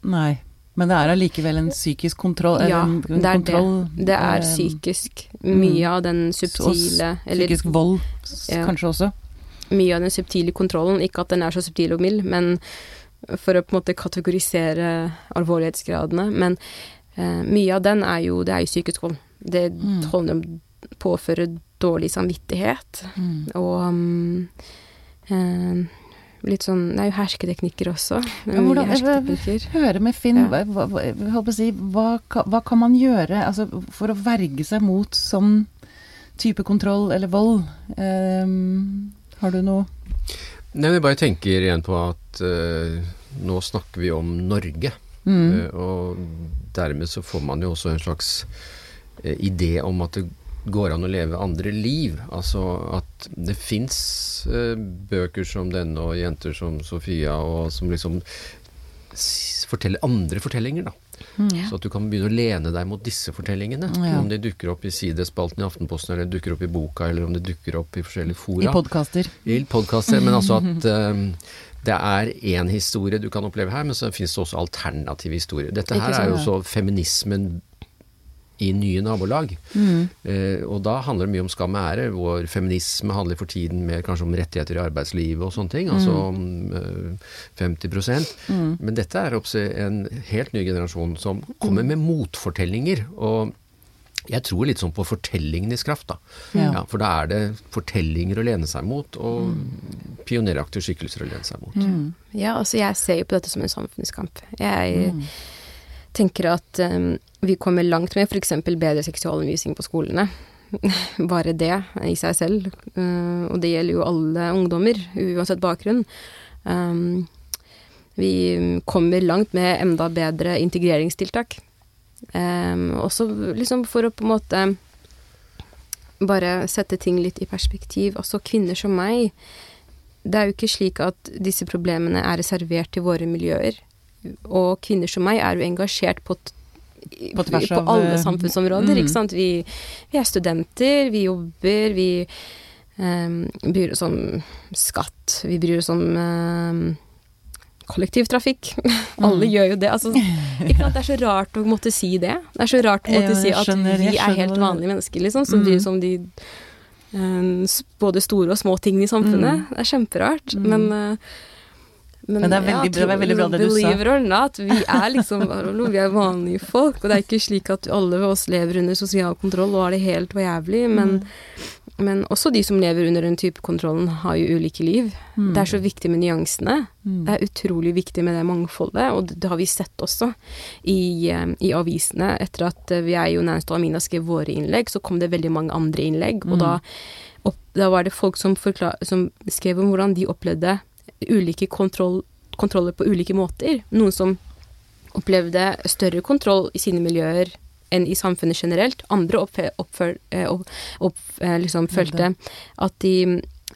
Nei. Men det er allikevel en psykisk kontroll Ja, en, en det er kontroll, det. Det er eh, psykisk. Mye av den subtile eller Psykisk vold Ja. kanskje også. mye av den subtile kontrollen. Ikke at den er så subtil og mild, men for å på en måte kategorisere alvorlighetsgradene. Men uh, mye av den er jo, det er jo psykisk vold. Det Mm. handler om å påføre dårlig samvittighet Mm. og um, eh, litt sånn Det er jo hersketeknikker også. Ja, hvordan- hersketeknikker. Høre med Finn, Ja. hva, hva, si, hva, hva kan man gjøre altså, for å verge seg mot sånn type kontroll eller vold? Ehm, har du noe Nei, jeg bare tenker igjen på at eh, nå snakker vi om Norge. mm. Eh, og dermed så får man jo også en slags eh, idé om at det går an å leve andre liv. Altså at det fins eh, bøker som denne og jenter som Sofia og som liksom forteller andre fortellinger, da. Mm. Så at du kan begynne å lene deg mot disse fortellingene. Ja. Om de dukker opp i sidespalten i Aftenposten, eller dukker opp i boka, eller om de dukker opp i forskjellige I fora. podkaster. I podkaster, men altså at um, det er én historie du kan oppleve her, men så finnes det også alternative historier. Dette her er jo så feminismen i nye nabolag. Mm. Eh, og da handler det mye om skam og ære, hvor feminisme handler for tiden mer kanskje om rettigheter i arbeidslivet og sånne ting. Altså om eh, 50 Mm. Men dette er en helt ny generasjon som kommer med motfortellinger. og jeg tror litt sånn på fortellingenes kraft, da. Ja. Ja, for da er det fortellinger å lene seg mot, og pioneraktige skikkelser å lene seg mot. Mm. Ja, altså jeg ser jo på dette som en samfunnskamp. Jeg Mm. Tenker at um, vi kommer langt med f.eks. bedre seksualundervisning på skolene. [laughs] Bare det i seg selv. Uh, og det gjelder jo alle ungdommer, uansett bakgrunn. Um, vi kommer langt med enda bedre integreringstiltak. Um, også liksom for å på en måte bare sette ting litt i perspektiv. Altså kvinner som meg. Det er jo ikke slik at disse problemene er reservert til våre miljøer. Og kvinner som meg er jo engasjert på, På av, alle eh, samfunnsområder, mm. Vi, vi er studenter, vi jobber, vi um, bryr oss om skatt, vi bryr oss om um, kollektivtrafikk. [laughs] alle Mm. gjør jo det. Altså, sant? Det er så rart å måtte si det. Det er så rart å måtte Ja, si at skjønner- vi er helt vanlige mennesker, liksom, som Mm. bryr oss om de um, både store og små tingene i samfunnet. Mm. Det er kjemperart. Mm. Men, uh, Men det er veldig bra- det er veldig bra det du sa. Believe it or not, vi er liksom [laughs] vi er vanlige folk. Og det er ikke slik at alle ved oss lever under sosial kontroll og har det helt for jævlig, men, Mm. men også de som lever under den type kontrollen, har jo ulike liv. Mm. Det er så viktig med nyansene. Mm. Det er utrolig viktig med det mangfoldet, og det, det har vi sett også i, eh, i avisene. Etter at vi jeg jo nærmest og Amina skrev våre innlegg, så kom det veldig mange andre innlegg, og Mm. da, opp, da var det folk som, som skrev om hvordan de opplevde ulike kontroll, kontroller på ulike måter. Noen som opplevde større kontroll i sine miljøer enn i samfunnet generelt. Andre oppfør, oppfør, eh, opp, opp, eh, liksom følte at de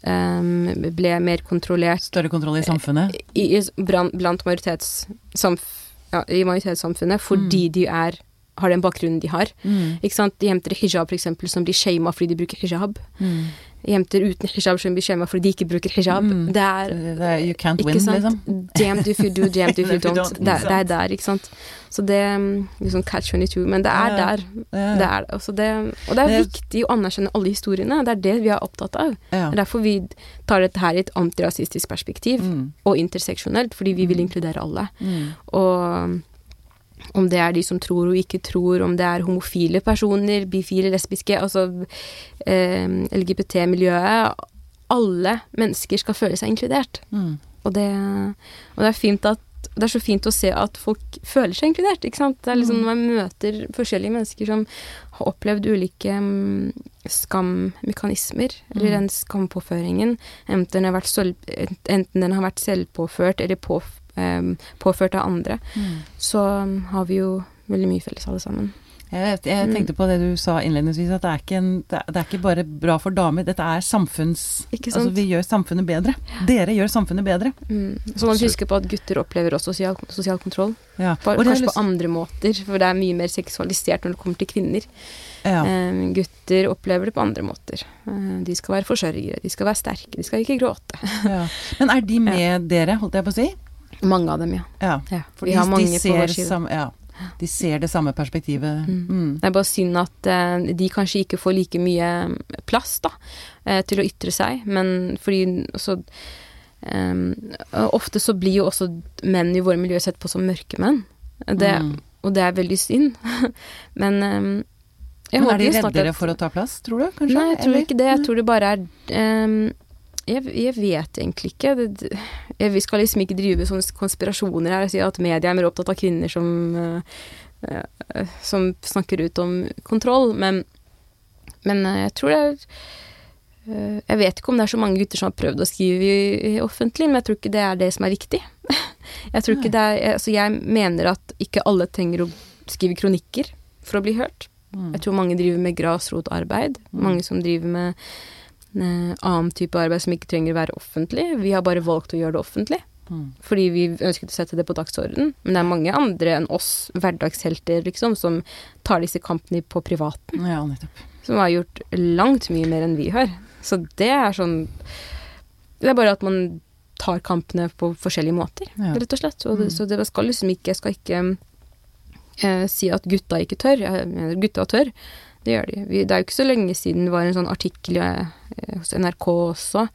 um, ble mer kontrollert Større kontroll i samfunnet. i, i, blant majoritetssamf, ja, i majoritetssamfunnet fordi de er har den bakgrunnen de har. Mm. Ikke sant? Jenter i hijab eksempel, som blir shama fordi de bruker hijab. Mm. Jenter uten hijab som blir skjemma fordi de ikke bruker hijab. Mm. Det er you can't win, sant? liksom. Damned if you do, [laughs] damned if you don't. don't, Det, det er der, ikke sant. Så det er liksom catch 22. Men det er der. Ja, Det er, det, og det er viktig å anerkjenne alle historiene. Det er det vi er opptatt av. ja. Det er derfor vi tar dette her i et antirasistisk perspektiv, Mm. og interseksjonelt, fordi vi vil inkludere alle. Mm. Og om det er de som tror og ikke tror, om det er homofile personer, bifile, lesbiske, altså eh, LGBT-miljøet Alle mennesker skal føle seg inkludert. Mm. Og det, og det er fint at det er så fint å se at folk føler seg inkludert. ikke sant? Det er liksom Mm. Når man møter forskjellige mennesker som har opplevd ulike mm, skammekanismer, eller Mm. den skampåføringen, enten den har vært, selv, enten den har vært selvpåført eller på, em, påført av andre, Mm. så um, har vi jo veldig mye felles alle sammen. Jeg, jeg Mm. tenkte på det du sa innledningsvis, at det er ikke, en, det er, ikke bare bra for damer. Dette er samfunns... Altså, vi gjør samfunnet bedre. Dere gjør samfunnet bedre. Mm. Så man husker på at gutter opplever også sosial, sosial kontroll. Ja. Bare, Og kanskje lyst... på andre måter, for det er mye mer seksualisert når det kommer til kvinner. ja. Um, gutter opplever det på andre måter. Um, de skal være forsørgere, de skal være sterke, de skal ikke gråte. ja. Men er de [laughs] med dere, holdt jeg på å si? Mange av dem, ja. Ja. ja. For vi de, har mange de, på ser vår side. Samme, ja. de ser det samme perspektivet. Mm. Mm. Det er bare synd at eh, de kanskje ikke får like mye plass da, eh, til å ytre seg, men fordi så em, Ofte så blir jo også menn i våre miljøer sett på som mørkemenn, det, Mm. og det er veldig synd. [laughs] men em, jeg Men er de reddere for å ta plass, tror du? Kanskje? Nei, jeg tror Eller? ikke det. Jeg tror det bare er em, jeg, jeg vet egentlig ikke. Det, jeg, vi skal liksom ikke drive sånne konspirasjoner her og si at media er mer opptatt av kvinner som, uh, som snakker ut om kontroll, men, men uh, jeg tror det er uh, Jeg vet ikke om det er så mange gutter som har prøvd å skrive i, i offentlig, men jeg tror ikke det er det som er riktig. [laughs] Jeg tror ikke det er Altså, jeg mener at ikke alle trenger å skrive kronikker for å bli hørt. Mm. Jeg tror mange driver med grasrotarbeid. Mm. Mange som driver med annen type arbeid som ikke trenger å være offentlig. Vi har bare valgt å gjøre det offentlig, Mm. fordi vi ønsket å sette det på dagsorden. Men det er mange andre enn oss, hverdagshelter, liksom, som tar disse kampene på privaten. Ja. Som har gjort langt mye mer enn vi har. Så det er sånn Det er bare at man tar kampene på forskjellige måter, Ja. rett og slett. Og Mm. Så det skal liksom ikke Jeg skal ikke eh, si at gutta ikke tør. Jeg mener gutta tør. Det gjør de. Vi, det er jo ikke så lenge siden det var en sånn artikkel eh, hos NRK også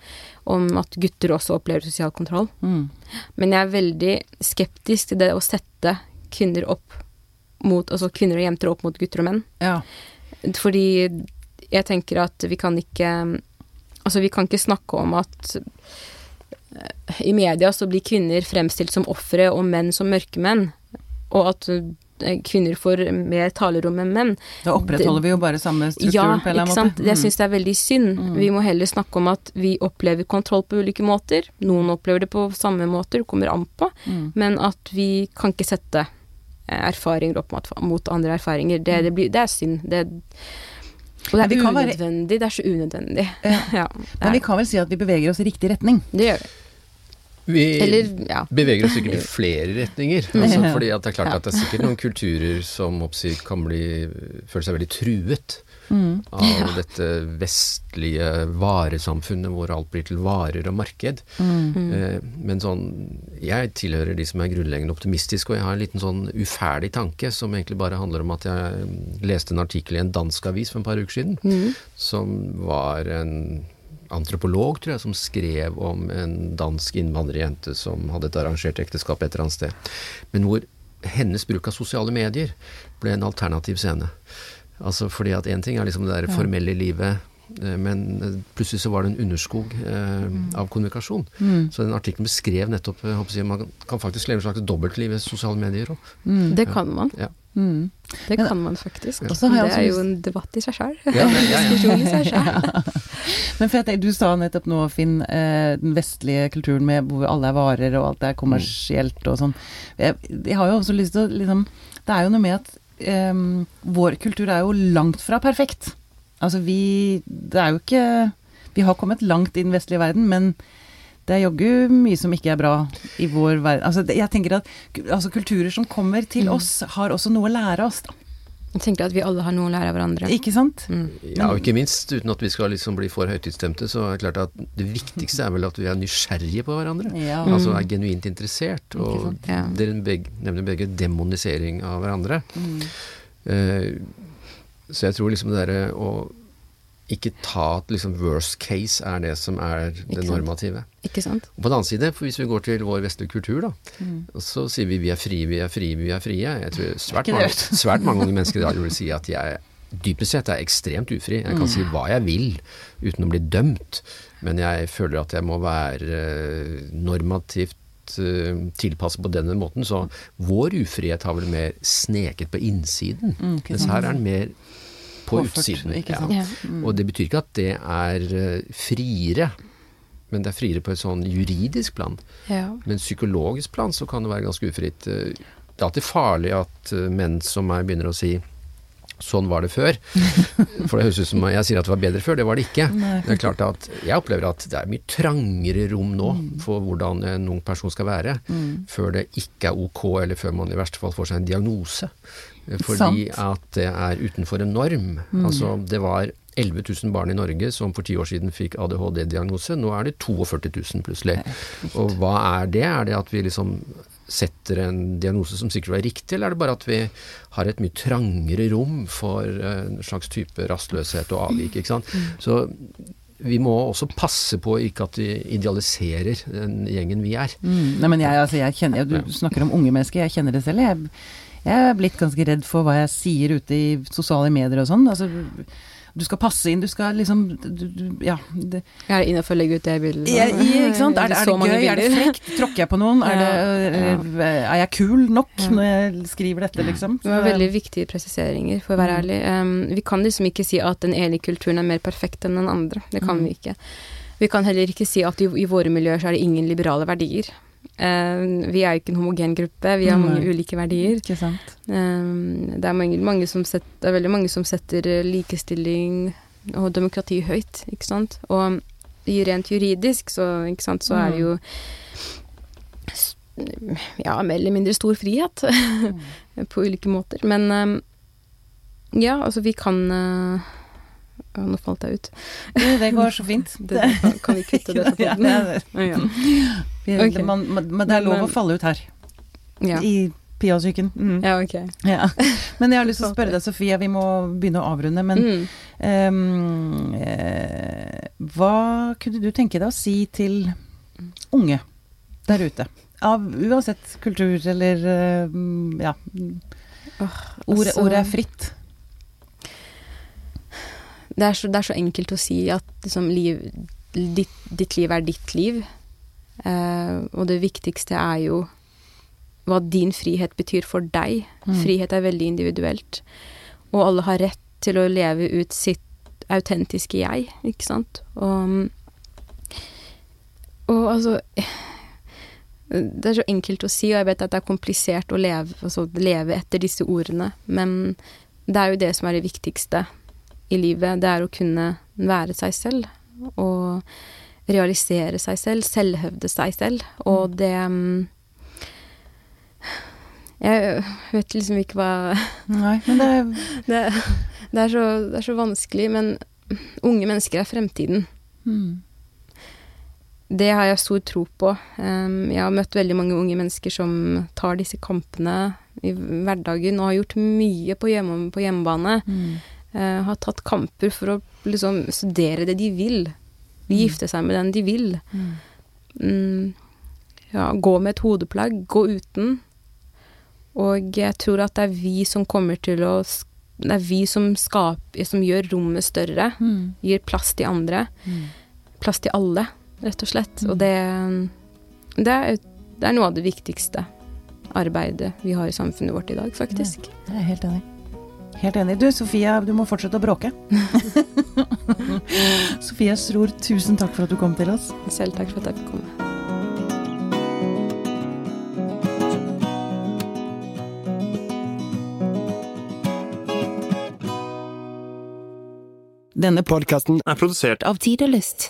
om at gutter også opplever sosial kontroll. Mm. Men jeg er veldig skeptisk til det å sette kvinner opp mot Altså kvinner og jenter opp mot gutter og menn. Ja. Fordi jeg tenker at vi kan ikke Altså, vi kan ikke snakke om at eh, i media så blir kvinner fremstilt som ofre og menn som mørkemenn, og at kvinner får mer talerom enn menn. Da opprettholder vi jo bare samme strukturen Ja, på en eller ikke annen sant. måte. Jeg syns det er veldig synd. Mm. Vi må heller snakke om at vi opplever kontroll på ulike måter. Noen opplever det på samme måter, det kommer an på. Mm. Men at vi kan ikke sette eh, erfaringer opp mot, andre erfaringer. Det, det, blir, det er synd. Det, og det er unødvendig. være- Det er så unødvendig. Ja. [laughs] Ja, det, Men vi er, kan vel si at vi beveger oss i riktig retning. det gjør vi. Vi Eller, ja. beveger oss sikkert i flere retninger. [laughs] Altså, fordi det er klart Ja. at det er sikkert noen kulturer som oppsi, kan bli, føle seg veldig truet Mm. av dette vestlige varesamfunnet hvor alt blir til varer og marked. Mm. Eh, Men sånn Jeg tilhører de som er grunnleggende optimistiske, og jeg har en liten sånn uferdig tanke som egentlig bare handler om at jeg leste en artikkel i en dansk avis for et par uker siden, Mm. som var en antropolog, tror jeg, som skrev om en dansk innvandrerjente som hadde et arrangert ekteskap et eller annet sted. Men hvor hennes bruk av sosiale medier ble en alternativ scene. Altså fordi at én ting er liksom det der formelle livet Eh, Men eh, plutselig så var det en underskog eh, av kommunikasjon. Mm. Så den artikkelen beskrev nettopp håper jeg, Man kan faktisk leve et slags dobbeltliv i sosiale medier òg. Mm. Det kan man. Ja. Mm. Det Men- kan man faktisk. Ja. har jeg Det er jo en debatt i seg sjøl. Ja, ja, ja. [laughs] Diskusjon i seg sjøl. [laughs] Men for jeg Du sa nettopp nå, Finn, eh, den vestlige kulturen med hvor alle er varer og alt er kommersielt og sånn. Jeg, jeg har jo også lyst til å liksom Det er jo noe med at eh, vår kultur er jo langt fra perfekt. Altså vi Det er jo ikke Vi har kommet langt i den vestlige verden, men det er jaggu mye som ikke er bra i vår verden. Altså, jeg tenker at altså, kulturer som kommer til oss, har også noe å lære oss, da. Jeg tenker at vi alle har noe å lære av hverandre. Ikke sant? Mm. Ja, og ikke minst, uten at vi skal liksom bli for høytidsstemte, så er det klart at det viktigste er vel at vi er nysgjerrige på hverandre. Ja. Altså er genuint interessert. Og? Ja. dere beg, nevner begge demonisering av hverandre. Mm. Uh, så jeg tror liksom det derre å ikke ta at liksom worst case er det som er det Ikke normative. Ikke sant? Og på den annen side, for hvis vi går til vår vestlige kultur, da, Mm. så sier vi vi er frie, vi er frie, vi er frie. Jeg tror [laughs] [laughs] svært mange, svært mange mennesker i dag vil si at jeg dypest sett er ekstremt ufri. Jeg kan si hva jeg vil uten å bli dømt, men jeg føler at jeg må være eh, normativt eh, tilpasset på denne måten. Så vår ufrihet har vel mer sneket på innsiden, Mm, mens her er den mer på Påført, utsiden. ikke Ja. sant? Ja. Og det betyr ikke at det er eh, friere, men det er friere på et sånn juridisk plan. Ja. Men psykologisk plan så kan det være ganske ufritt. Det er alltid farlig at eh, menn som meg begynner å si Sånn var det før. [laughs] For det høres ut som jeg sier at det var bedre før. Det var det ikke. Nei. Det er klart at Jeg opplever at det er mye trangere rom nå for hvordan en ung person skal være, Mm. før det ikke er ok, eller før man i verste fall får seg en diagnose. Eh, Fordi Sant. at det er utenfor en norm. Altså, det var 11 000 barn i Norge som for ti år siden fikk ADHD-diagnose. Nå er det 42 000 plutselig. Og hva er det? Er det at vi liksom setter en diagnose som sikkert var riktig, eller er det bare at vi har et mye trangere rom for eh, en slags type rastløshet og avvik? ikke sant? Så vi må også passe på ikke at vi idealiserer den gjengen vi er. Mm. Nei, men jeg, altså, jeg kjenner, du snakker om unge mennesker, jeg kjenner det selv. Jeg, jeg er blitt ganske redd for hva jeg sier ute i sosiale medier og sånn. Altså, du skal passe inn, du skal liksom du, du, Ja. Det, er innenfor å legge ut det bildet. jeg, ikke sant? Er det, er det gøy? Er det frekt? Tråkker jeg på noen? Er, det, Ja, er, er jeg kul nok Ja. når jeg skriver dette, liksom? Det var veldig viktige presiseringer, for å være ærlig. Um, vi kan liksom ikke si at den ene kulturen er mer perfekt enn den andre. Det kan Mm. vi ikke. Vi kan heller ikke si at i, i våre miljøer så er det ingen liberale verdier. Um, vi er jo ikke en homogen gruppe, vi har mange ulike verdier. Ikke sant? Um, det, er mange, mange som set, det er veldig mange som setter eh, likestilling og demokrati høyt, ikke sant. Og rent juridisk så, ikke sant, så er det jo ja, mer eller mindre stor frihet [laughs] på ulike måter. Men ja, altså vi kan Nå falt jeg ut. Det, går så fint. [laughs] Det, kan, vi kutte det [laughs] Ja, podden? ja, Ja, man, men det er lov å falle ut her. ja. I Pia-syken. Mm. ja ok. Ja. Men jeg har lyst til å spørre deg, Sofia, vi må begynne å avrunde. Men Mm. um, eh, hva kunne du tenke deg å si til unge der ute? Av uansett kultur eller eh, ja. Ordet, altså- ordet er fritt. Det er, så, det er så enkelt å si at liksom, liv, ditt, ditt liv er ditt liv. Eh, og det viktigste er jo hva din frihet betyr for deg. Mm. Frihet er veldig individuelt. Og alle har rett til å leve ut sitt autentiske jeg, ikke sant. Og, og altså Det er så enkelt å si, og jeg vet at det er komplisert å leve, altså, leve etter disse ordene, men det er jo det som er det viktigste i livet. Det er å kunne være seg selv og realisere seg selv, selvhevde seg selv. Og det mm, Jeg vet liksom ikke hva Nei, men det er [laughs] det, det, er så, det er så vanskelig, men unge mennesker er fremtiden. mm. Det har jeg stor tro på. Jeg har møtt veldig mange unge mennesker som tar disse kampene i hverdagen og har gjort mye på, hjemme, på hjemmebane. Mm. Eh, har tatt kamper for å liksom studere det de vil. Gifte seg med den de vil. Mm. Mm, ja, gå med et hodeplagg, gå uten. Og jeg tror at det er vi som kommer til å det er vi som skaper Som gjør rommet større. Mm. Gir plass til andre. Mm. Plass til alle, rett og slett. Mm. Og det, det, er, det er noe av det viktigste arbeidet vi har i samfunnet vårt i dag, faktisk. Det er helt enig. Helt enig. Du Sofia, du må fortsette å bråke. [laughs] Sofia Stror, tusen takk for at du kom til oss. Selv takk for at jeg fikk komme. Denne podkasten er produsert av Tid og Lyst.